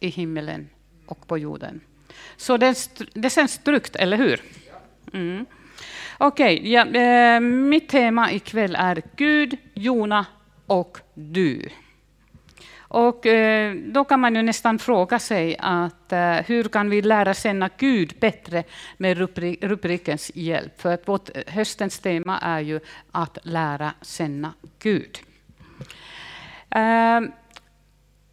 i himmelen och på jorden. Så det, det känns tryggt, eller hur? Mm. Okej, okay, ja, eh, mitt tema ikväll är Gud, Jona och du. Och eh, då kan man ju nästan fråga sig att eh, hur kan vi lära känna Gud bättre med rubrikens hjälp? För att vårt eh, höstens tema är ju att lära känna Gud. Eh,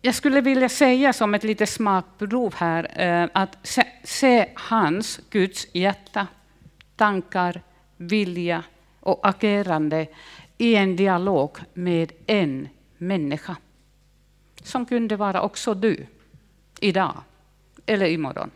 jag skulle vilja säga som ett litet smakprov här eh, att se, se hans, Guds hjärta, tankar, vilja och agerande i en dialog med en människa som kunde vara också du, idag eller imorgon.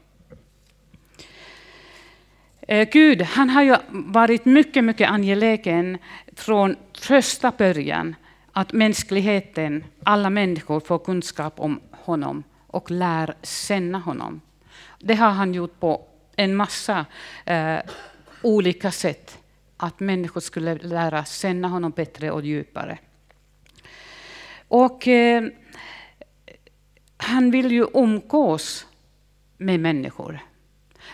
Eh, Gud han har ju varit mycket, mycket angelägen från första början att mänskligheten, alla människor, får kunskap om honom och lär känna honom. Det har han gjort på en massa eh, olika sätt, att människor skulle lära känna honom bättre och djupare. Och eh, han vill ju umgås med människor.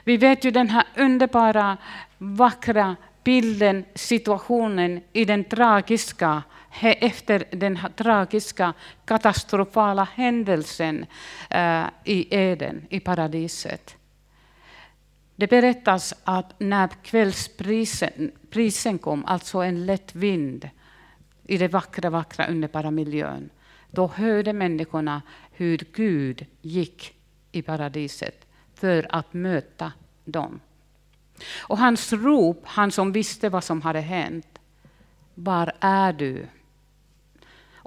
Vi vet ju den här underbara, vackra bilden, situationen i den tragiska, efter den tragiska, katastrofala händelsen uh, i Eden, i paradiset. Det berättas att när kvällsprisen kom, alltså en lätt vind i den vackra, vackra, underbara miljön, då hörde människorna hur Gud gick i paradiset för att möta dem. Och hans rop, han som visste vad som hade hänt, var är du?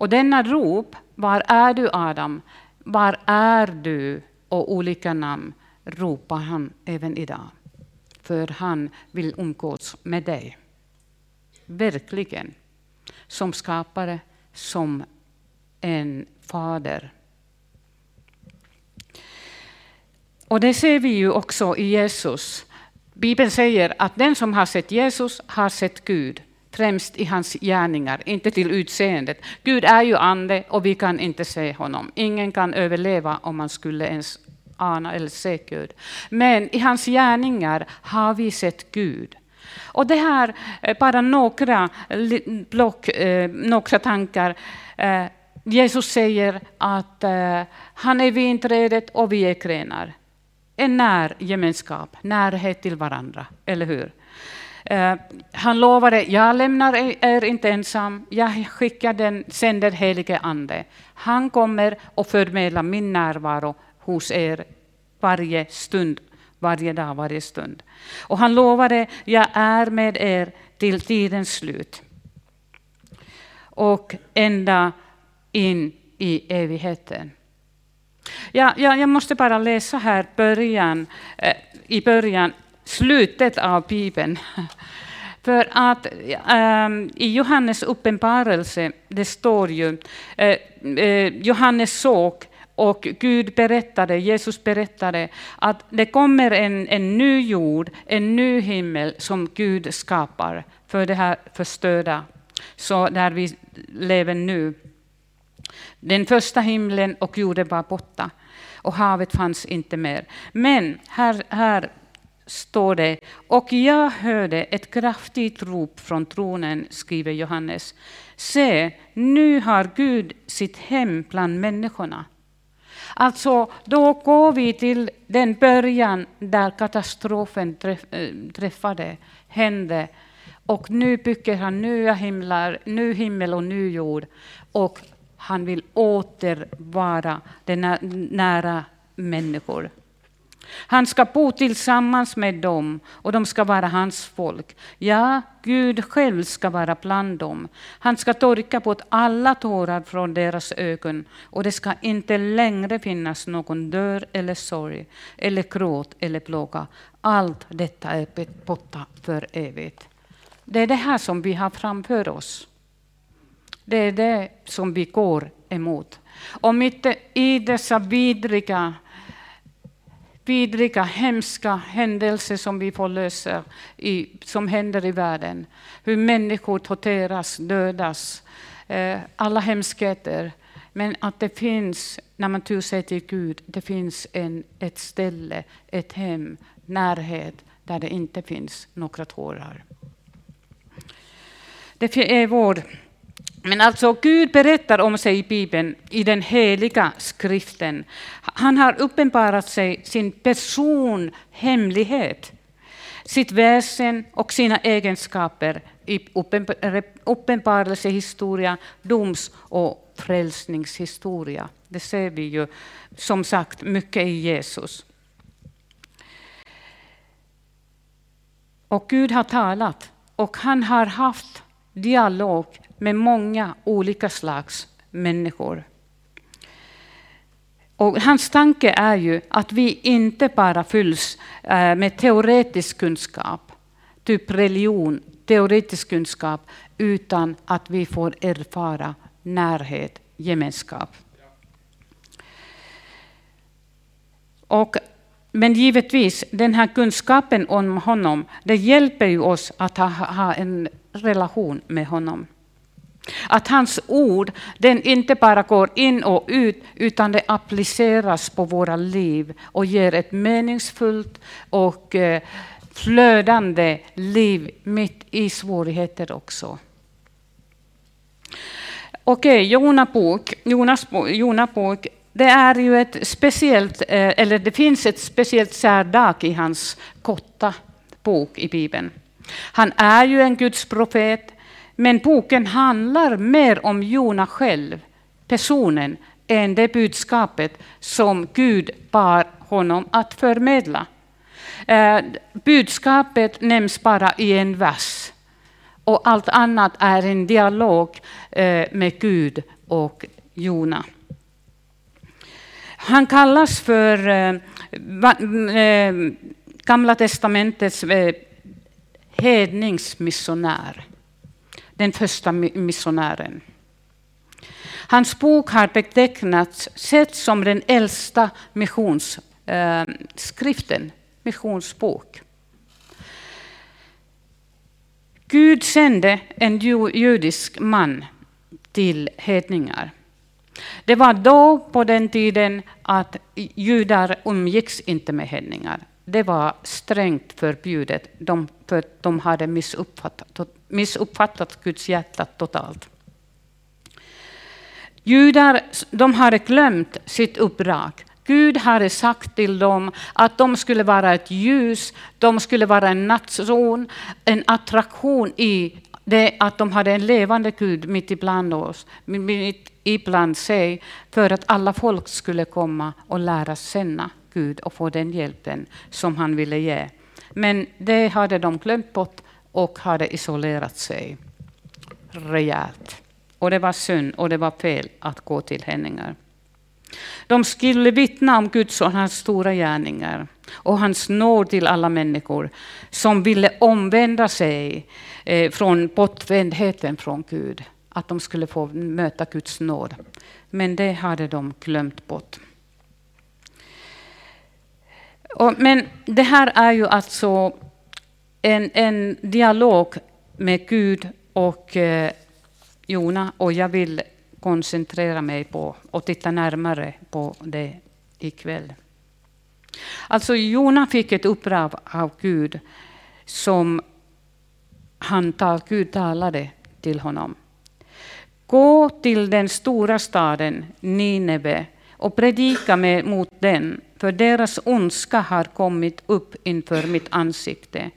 Och denna rop, var är du Adam? Var är du? Och olika namn ropar han även idag. För han vill umgås med dig. Verkligen. Som skapare, som en fader. Och det ser vi ju också i Jesus. Bibeln säger att den som har sett Jesus har sett Gud, främst i hans gärningar, inte till utseendet. Gud är ju ande och vi kan inte se honom. Ingen kan överleva om man skulle ens ana eller se Gud. Men i hans gärningar har vi sett Gud. Och det här är bara några block, eh, några tankar. Eh, Jesus säger att han är vinträdet och vi är grenar en när gemenskap, närhet till varandra, eller hur? Eh, han lovade, jag lämnar er inte ensam, jag skickar den, sänder helige ande. Han kommer och förmedlar min närvaro hos er varje stund, varje dag, varje stund. Och han lovade, jag är med er till tidens slut. Och ända in i evigheten. Ja, ja, jag måste bara läsa här början, eh, i början, slutet av Bibeln. För att um, i Johannes uppenbarelse, det står ju, eh, eh, Johannes såg och Gud berättade, Jesus berättade att det kommer en, en ny jord, en ny himmel som Gud skapar för det här förstörda, så där vi lever nu. Den första himlen och jorden var borta och havet fanns inte mer. Men här, här står det, och jag hörde ett kraftigt rop från tronen, skriver Johannes. Se, nu har Gud sitt hem bland människorna. Alltså, då går vi till den början där katastrofen eh, träffade, hände. Och nu bygger han nya himlar, ny himmel och ny jord. Och han vill åter vara nära människor. Han ska bo tillsammans med dem och de ska vara hans folk. Ja, Gud själv ska vara bland dem. Han ska torka bort alla tårar från deras ögon och det ska inte längre finnas någon dörr eller sorg eller gråt eller plåga. Allt detta är borta för evigt. Det är det här som vi har framför oss. Det är det som vi går emot. Och mitt i dessa vidriga, vidriga, hemska händelser som vi får lösa, i, som händer i världen, hur människor torteras, dödas, eh, alla hemskheter, Men att det finns, när man tur sig till Gud, det finns en, ett ställe, ett hem, närhet, där det inte finns några tårar. Det är vår men alltså Gud berättar om sig i Bibeln, i den heliga skriften. Han har uppenbarat sig sin person, hemlighet, sitt väsen och sina egenskaper i uppenbarelsehistoria, doms och frälsningshistoria. Det ser vi ju som sagt mycket i Jesus. Och Gud har talat och han har haft dialog med många olika slags människor. Och hans tanke är ju att vi inte bara fylls eh, med teoretisk kunskap, typ religion, teoretisk kunskap, utan att vi får erfara närhet, gemenskap. Och, men givetvis, den här kunskapen om honom, det hjälper ju oss att ha, ha en relation med honom. Att hans ord den inte bara går in och ut, utan det appliceras på våra liv och ger ett meningsfullt och eh, flödande liv mitt i svårigheter också. Okej, Jona bok, Jonas Jona bok, det är ju ett speciellt, eh, eller det finns ett speciellt särdag i hans korta bok i Bibeln. Han är ju en Guds profet, men boken handlar mer om Jona själv, personen, än det budskapet som Gud bar honom att förmedla. Eh, budskapet nämns bara i en vers och allt annat är en dialog eh, med Gud och Jona. Han kallas för eh, eh Gamla testamentets eh, hedningsmissionär den första missionären. Hans bok har betecknats sett som den äldsta missionsskriften, eh, missionsbok. Gud sände en judisk man till hedningar. Det var då på den tiden att judar umgicks inte med hedningar. Det var strängt förbjudet, de, för de hade missuppfattat, missuppfattat Guds hjärta totalt. Judar de hade glömt sitt uppdrag. Gud hade sagt till dem att de skulle vara ett ljus, de skulle vara en nation, en attraktion i det att de hade en levande Gud mitt ibland oss, mitt ibland sig, för att alla folk skulle komma och lära känna Gud och få den hjälpen som han ville ge. Men det hade de glömt bort och hade isolerat sig rejält. Och det var synd och det var fel att gå till Henningar. De skulle vittna om Guds och hans stora gärningar och hans nåd till alla människor som ville omvända sig eh, från bortvändheten från Gud. Att de skulle få möta Guds nåd. Men det hade de glömt bort. Men det här är ju alltså en, en dialog med Gud och eh, Jona och jag vill koncentrera mig på och titta närmare på det ikväll. Alltså Jona fick ett uppdrag av Gud som han tal, Gud talade till honom. Gå till den stora staden Nineve och predika med, mot den, för deras ondska har kommit upp inför mitt ansikte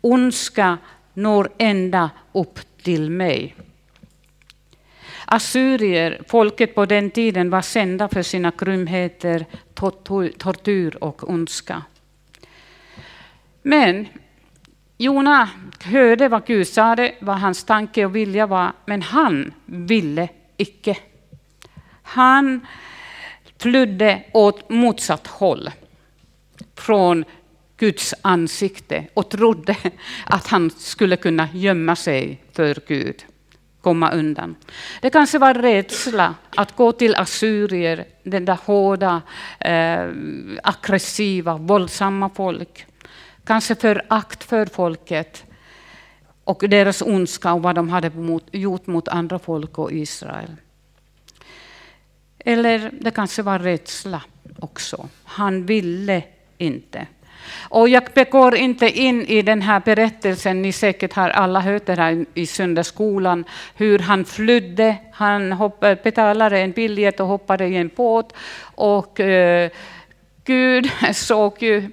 ondska når ända upp till mig. Assyrier, folket på den tiden, var kända för sina grymheter, tortyr och ondska. Men Jona hörde vad Gud sa, vad hans tanke och vilja var, men han ville icke. Han flydde åt motsatt håll från Guds ansikte och trodde att han skulle kunna gömma sig för Gud, komma undan. Det kanske var rädsla att gå till assyrier, den där hårda, eh, aggressiva, våldsamma folk. Kanske förakt för folket och deras ondska och vad de hade gjort mot andra folk och Israel. Eller det kanske var rädsla också. Han ville inte. Och jag går inte in i den här berättelsen, ni säkert har alla hört det här i söndagsskolan, hur han flydde, han hoppade, betalade en biljett och hoppade i en båt. Och eh, Gud såg ju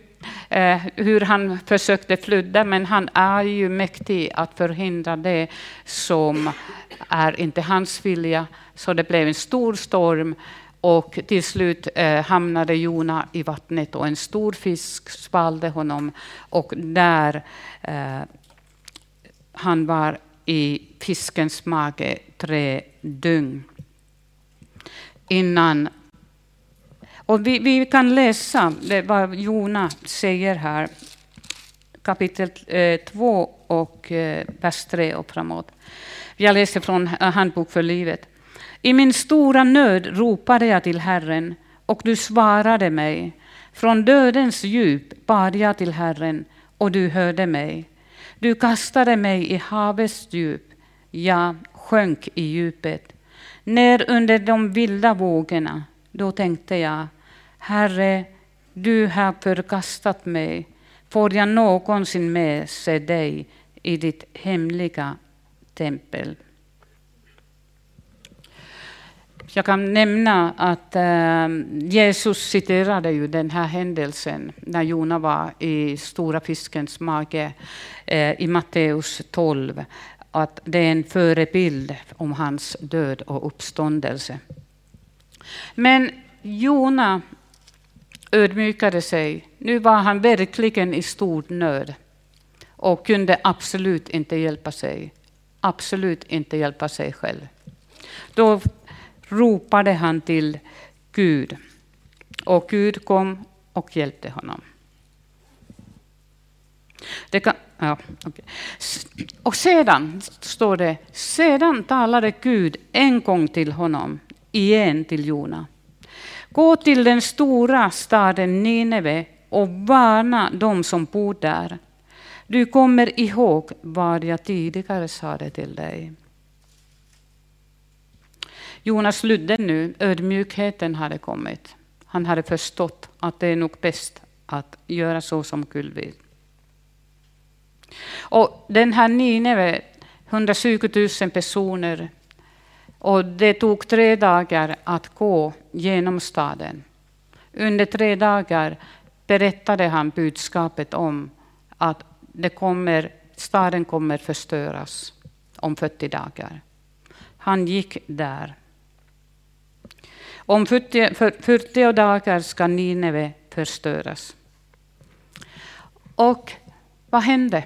eh, hur han försökte flydda, men han är ju mäktig att förhindra det som är inte hans vilja. Så det blev en stor storm och till slut eh, hamnade Jona i vattnet och en stor fisk svalde honom. Och där eh, han var i fiskens mage tre dygn. Innan och vi, vi, kan läsa vad Jona säger här, kapitel 2 eh, och eh, vers 3 och framåt. Jag läser från Handbok för livet. I min stora nöd ropade jag till Herren, och du svarade mig. Från dödens djup bad jag till Herren, och du hörde mig. Du kastade mig i havets djup, jag sjönk i djupet. Ner under de vilda vågorna, då tänkte jag, Herre, du har förkastat mig. Får jag någonsin med se dig i ditt hemliga tempel? Jag kan nämna att ehm, Jesus citerade ju den här händelsen när Jona var i stora fiskens mage eh, i Matteus 12. Att det är en förebild om hans död och uppståndelse. Men Jona ödmjukade sig. Nu var han verkligen i stor nöd och kunde absolut inte hjälpa sig. Absolut inte hjälpa sig själv. Då ropade han till Gud och Gud kom och hjälpte honom. Det kan, ja, okay. Och sedan står det, sedan talade Gud en gång till honom, igen till Jona. Gå till den stora staden Nineve och varna dem som bor där. Du kommer ihåg vad jag tidigare sade till dig. Jonas lydde nu, ödmjukheten hade kommit. Han hade förstått att det är nog bäst att göra så som Gud vill. Och den här Nineve, 120 000 personer, och det tog tre dagar att gå genom staden. Under tre dagar berättade han budskapet om att det kommer, staden kommer förstöras om 40 dagar. Han gick där. Om 40, 40 dagar ska Nineve förstöras. Och vad hände?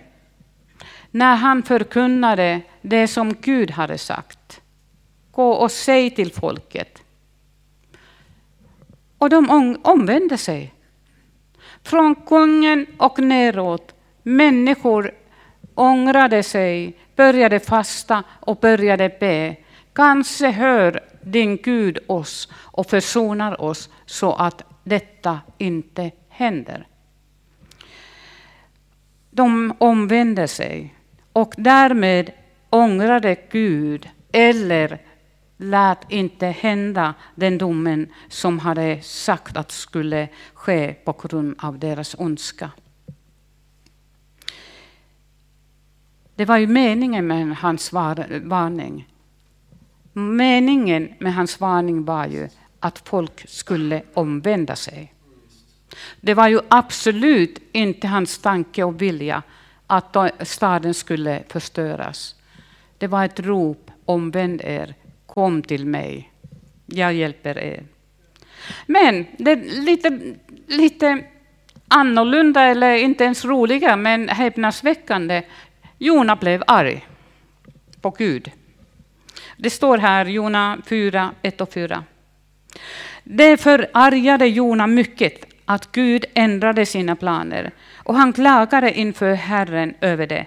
När han förkunnade det som Gud hade sagt. Gå och säg till folket. Och de omvände sig. Från kungen och neråt. Människor ångrade sig, började fasta och började be. Kanske hör din Gud oss och försonar oss så att detta inte händer. De omvände sig och därmed ångrade Gud eller lät inte hända den domen som hade sagt att skulle ske på grund av deras ondska. Det var ju meningen med hans varning Meningen med hans varning var ju att folk skulle omvända sig. Det var ju absolut inte hans tanke och vilja att staden skulle förstöras. Det var ett rop, omvänd er, kom till mig, jag hjälper er. Men det är lite, lite annorlunda, eller inte ens roliga, men häpnadsväckande. Jona blev arg på Gud. Det står här, Jona 4, 1 och 4. Det förargade Jona mycket att Gud ändrade sina planer och han klagade inför Herren över det.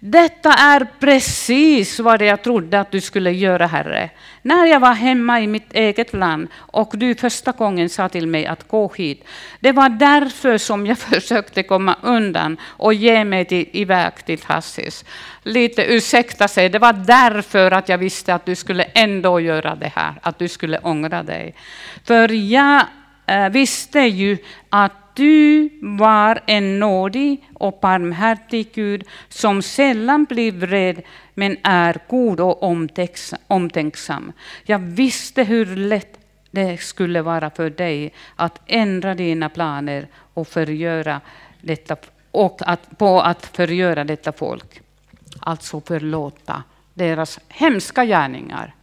Detta är precis vad jag trodde att du skulle göra, Herre. När jag var hemma i mitt eget land och du första gången sa till mig att gå hit. Det var därför som jag försökte komma undan och ge mig till, iväg till Hassis. Lite ursäkta sig, det var därför att jag visste att du skulle ändå göra det här, att du skulle ångra dig. För jag eh, visste ju att du var en nådig och barmhärtig Gud som sällan blir vred men är god och omtänksam. Jag visste hur lätt det skulle vara för dig att ändra dina planer och förgöra detta, och att, på att förgöra detta folk. Alltså förlåta deras hemska gärningar.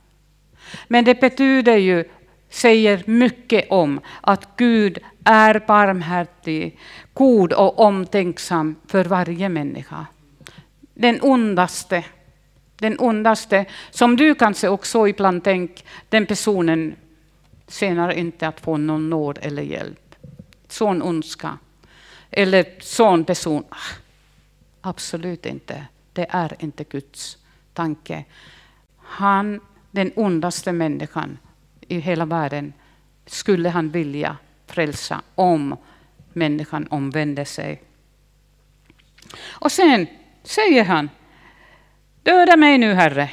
Men det betyder ju säger mycket om att Gud är barmhärtig, god och omtänksam för varje människa. Den ondaste, den ondaste, som du kanske också ibland tänker, den personen senare inte att få någon nåd eller hjälp. Sån ondska. Eller sån person. Ah, absolut inte. Det är inte Guds tanke. Han, den ondaste människan, i hela världen skulle han vilja frälsa om människan omvände sig. Och sen säger han, döda mig nu Herre,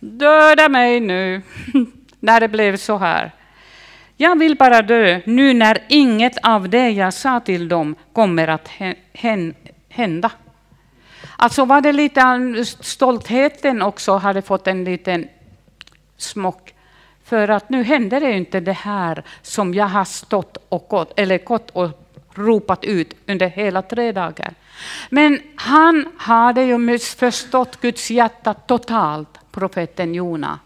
döda mig nu, när det blev så här. Jag vill bara dö nu när inget av det jag sa till dem kommer att hända. Alltså var det lite stoltheten också hade fått en liten smock. För att nu händer det inte det här som jag har stått och gått, eller gått och ropat ut under hela tre dagar. Men han hade ju missförstått Guds hjärta totalt, profeten Jona.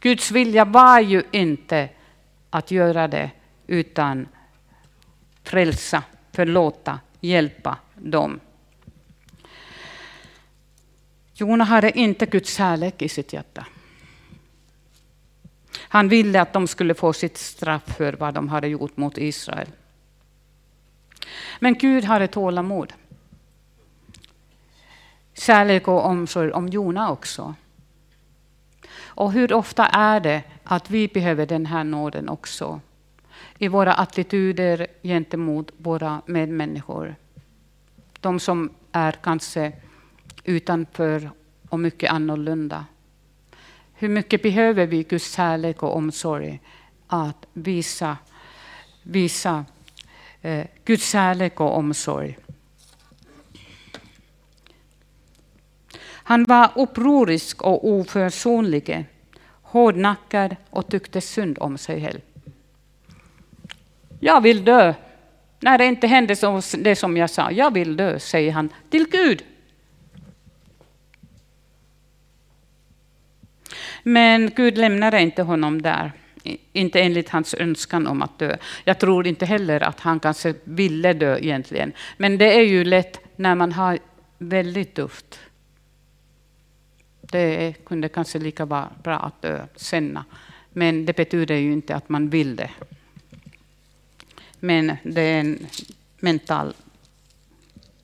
Guds vilja var ju inte att göra det utan frälsa, förlåta, hjälpa dem. Jona hade inte Guds kärlek i sitt hjärta. Han ville att de skulle få sitt straff för vad de hade gjort mot Israel. Men Gud hade tålamod. Kärlek och omsorg om Jona också. Och hur ofta är det att vi behöver den här nåden också? I våra attityder gentemot våra medmänniskor. De som är kanske utanför och mycket annorlunda. Hur mycket behöver vi Guds kärlek och omsorg att visa, visa eh, Guds kärlek och omsorg? Han var upprorisk och oförsonlig, hårdnackad och tyckte synd om sig själv. Jag vill dö. När det inte hände det som jag sa, jag vill dö, säger han till Gud. Men Gud lämnade inte honom där, inte enligt hans önskan om att dö. Jag tror inte heller att han kanske ville dö egentligen. Men det är ju lätt när man har väldigt tufft. Det kunde kanske lika vara bra att dö senare. Men det betyder ju inte att man vill det. Men det är en mental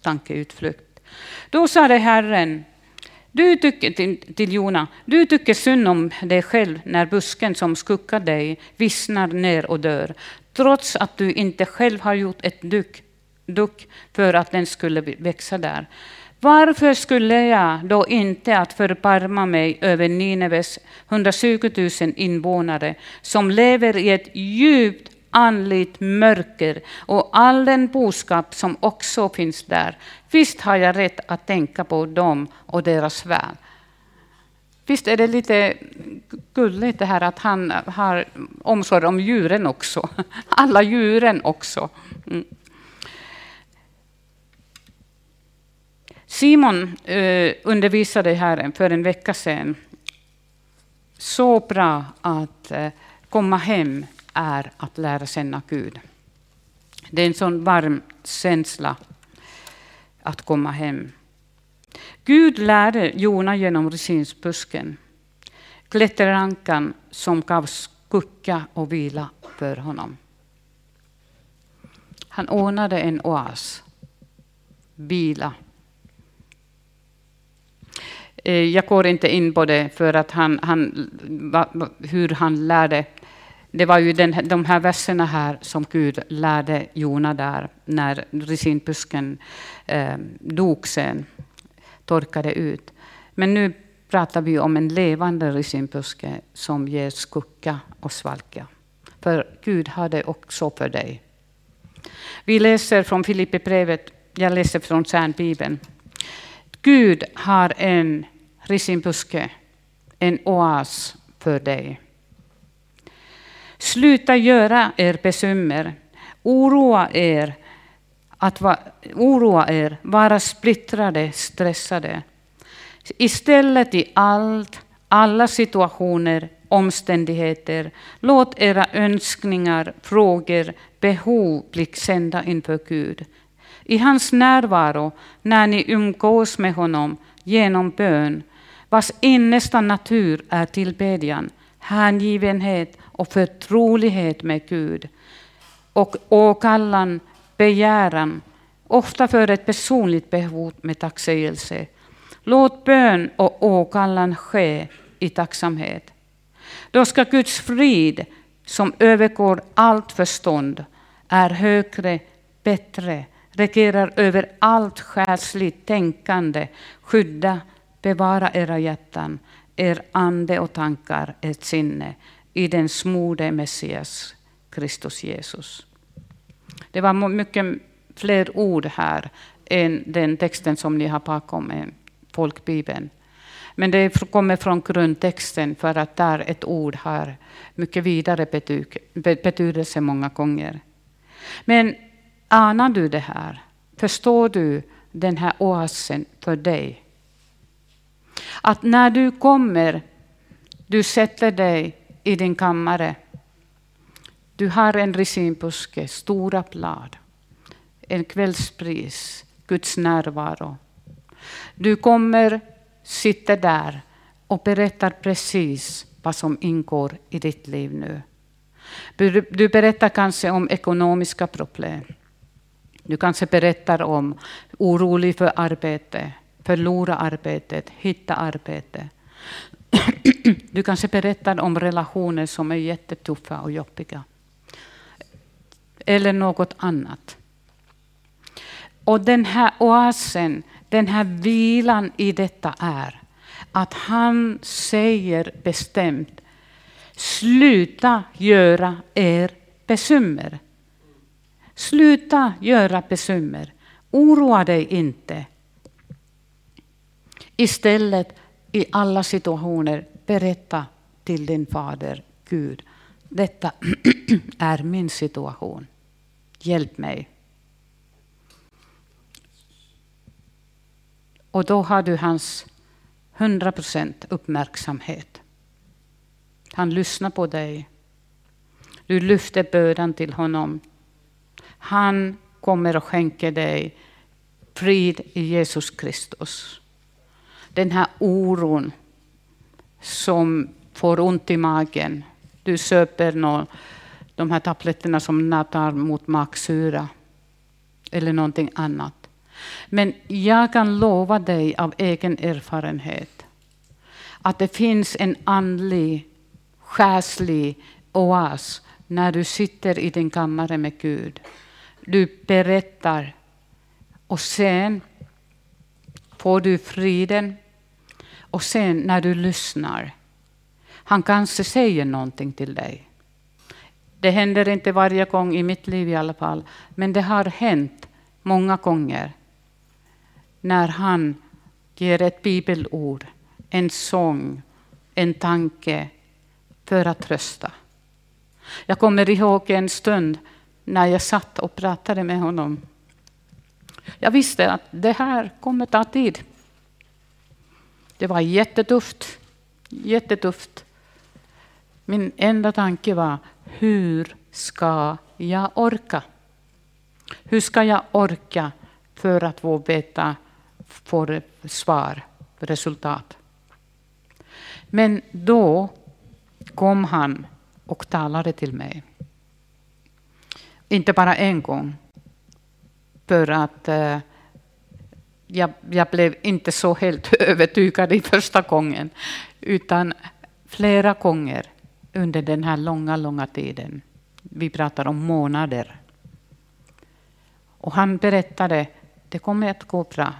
tankeutflykt. Då sade Herren, du tycker, till, till Jona, du tycker synd om dig själv när busken som skuckar dig vissnar ner och dör, trots att du inte själv har gjort ett duck, duck för att den skulle växa där. Varför skulle jag då inte att förbarma mig över Nineves 120 000 invånare som lever i ett djupt andligt mörker och all den boskap som också finns där. Visst har jag rätt att tänka på dem och deras väl. Visst är det lite gulligt det här att han har omsorg om djuren också. Alla djuren också. Mm. Simon eh, undervisade här för en vecka sedan. Så bra att eh, komma hem är att lära känna Gud. Det är en sån varm känsla att komma hem. Gud lärde Jona genom resinsbusken, klätterrankan som gav skugga och vila för honom. Han ordnade en oas, vila. Eh, jag går inte in på det för att han, han, hur han lärde. Det var ju den, de här verserna här som Gud lärde Jona där när resinbusken eh, dog sen, torkade ut. Men nu pratar vi om en levande resinbuske som ger skugga och svalka. För Gud har det också för dig. Vi läser från Filipperbrevet, jag läser från Cernbibeln. Gud har en resinbuske, en oas för dig. Sluta göra er bekymmer, oroa er, att va, oroa er, vara splittrade, stressade. Istället i allt, alla situationer, omständigheter, låt era önskningar, frågor, behov bli sända inför Gud. I hans närvaro, när ni umgås med honom genom bön, vars innersta natur är tillbedjan, hängivenhet och förtrolighet med Gud och åkallan, begäran, ofta för ett personligt behov med tacksägelse. Låt bön och åkallan ske i tacksamhet. Då ska Guds frid, som övergår allt förstånd, är högre, bättre, regerar över allt själsligt tänkande, skydda, bevara era hjärtan, er ande och tankar, ert sinne i den smorde Messias, Kristus Jesus. Det var mycket fler ord här än den texten som ni har bakom folkbibeln. Men det kommer från grundtexten för att där ett ord har mycket vidare betydelse många gånger. Men anar du det här? Förstår du den här oasen för dig? Att när du kommer, du sätter dig i din kammare. Du har en resinbuske, stora blad, en kvällspris, Guds närvaro. Du kommer, sitter där och berättar precis vad som ingår i ditt liv nu. Du berättar kanske om ekonomiska problem. Du kanske berättar om orolig för arbete, förlora arbetet, hitta arbete. Du kanske berättar om relationer som är jättetuffa och jobbiga. Eller något annat. Och den här oasen, den här vilan i detta är att han säger bestämt, sluta göra er bekymmer. Sluta göra bekymmer. Oroa dig inte. Istället i alla situationer berätta till din fader Gud. Detta är min situation. Hjälp mig. Och då har du hans 100 procent uppmärksamhet. Han lyssnar på dig. Du lyfter bördan till honom. Han kommer att skänka dig frid i Jesus Kristus. Den här oron som får ont i magen. Du söper någon, de här tabletterna som tar mot magsyra eller någonting annat. Men jag kan lova dig av egen erfarenhet att det finns en andlig, själslig oas när du sitter i din kammare med Gud. Du berättar och sen får du friden. Och sen när du lyssnar, han kanske säger någonting till dig. Det händer inte varje gång i mitt liv i alla fall, men det har hänt många gånger när han ger ett bibelord, en sång, en tanke för att trösta. Jag kommer ihåg en stund när jag satt och pratade med honom. Jag visste att det här kommer ta tid. Det var jättetufft. Jättetufft. Min enda tanke var, hur ska jag orka? Hur ska jag orka för att få veta får svar, resultat. Men då kom han och talade till mig. Inte bara en gång. För att eh, jag, jag blev inte så helt övertygad i första gången, utan flera gånger under den här långa, långa tiden. Vi pratar om månader. Och han berättade, det kommer att gå bra.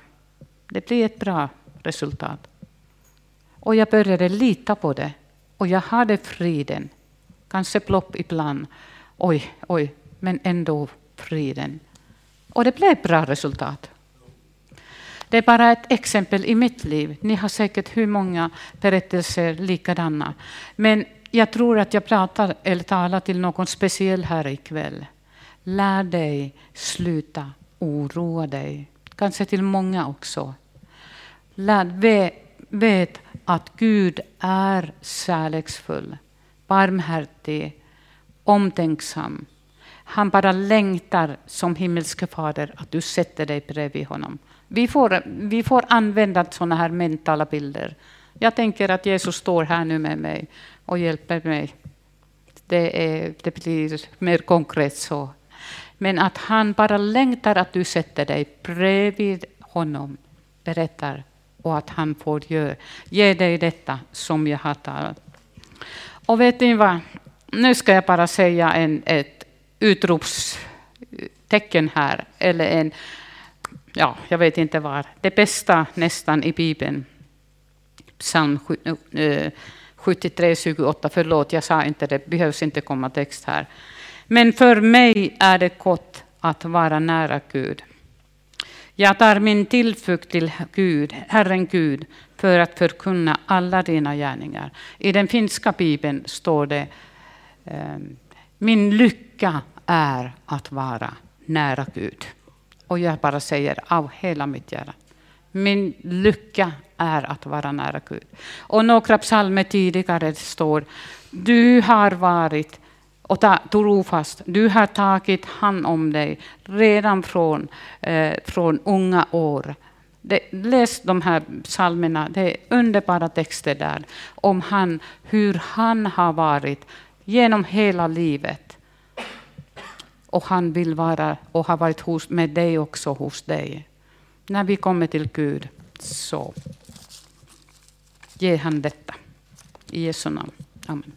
Det blir ett bra resultat. Och jag började lita på det. Och jag hade friden. Kanske plopp ibland. Oj, oj, men ändå friden. Och det blev bra resultat. Det är bara ett exempel i mitt liv. Ni har säkert hur många berättelser likadana. Men jag tror att jag pratar eller talar till någon speciell här ikväll. Lär dig sluta oroa dig. Kanske till många också. Lär, vet att Gud är kärleksfull, barmhärtig, omtänksam. Han bara längtar som himmelske fader att du sätter dig bredvid honom. Vi får, vi får använda sådana här mentala bilder. Jag tänker att Jesus står här nu med mig och hjälper mig. Det, är, det blir mer konkret så. Men att han bara längtar att du sätter dig bredvid honom, berättar, och att han får ge, ge dig detta som jag har talat. Och vet ni vad? Nu ska jag bara säga en, ett utropstecken här, eller en, ja, jag vet inte var. det bästa nästan i Bibeln. Psalm 73, 28, eh, förlåt, jag sa inte det, behövs inte komma text här. Men för mig är det gott att vara nära Gud. Jag tar min tillflykt till Gud, Herren Gud, för att förkunna alla dina gärningar. I den finska bibeln står det ehm, Min lycka är att vara nära Gud. Och jag bara säger av hela mitt hjärta. Min lycka är att vara nära Gud. Och några psalmer tidigare står Du har varit och ta, trofast. Du har tagit hand om dig redan från, eh, från unga år. Det, läs de här psalmerna, det är underbara texter där om han, hur han har varit genom hela livet. Och han vill vara och har varit hos, med dig också hos dig. När vi kommer till Gud, så ge han detta. I Jesu namn. Amen.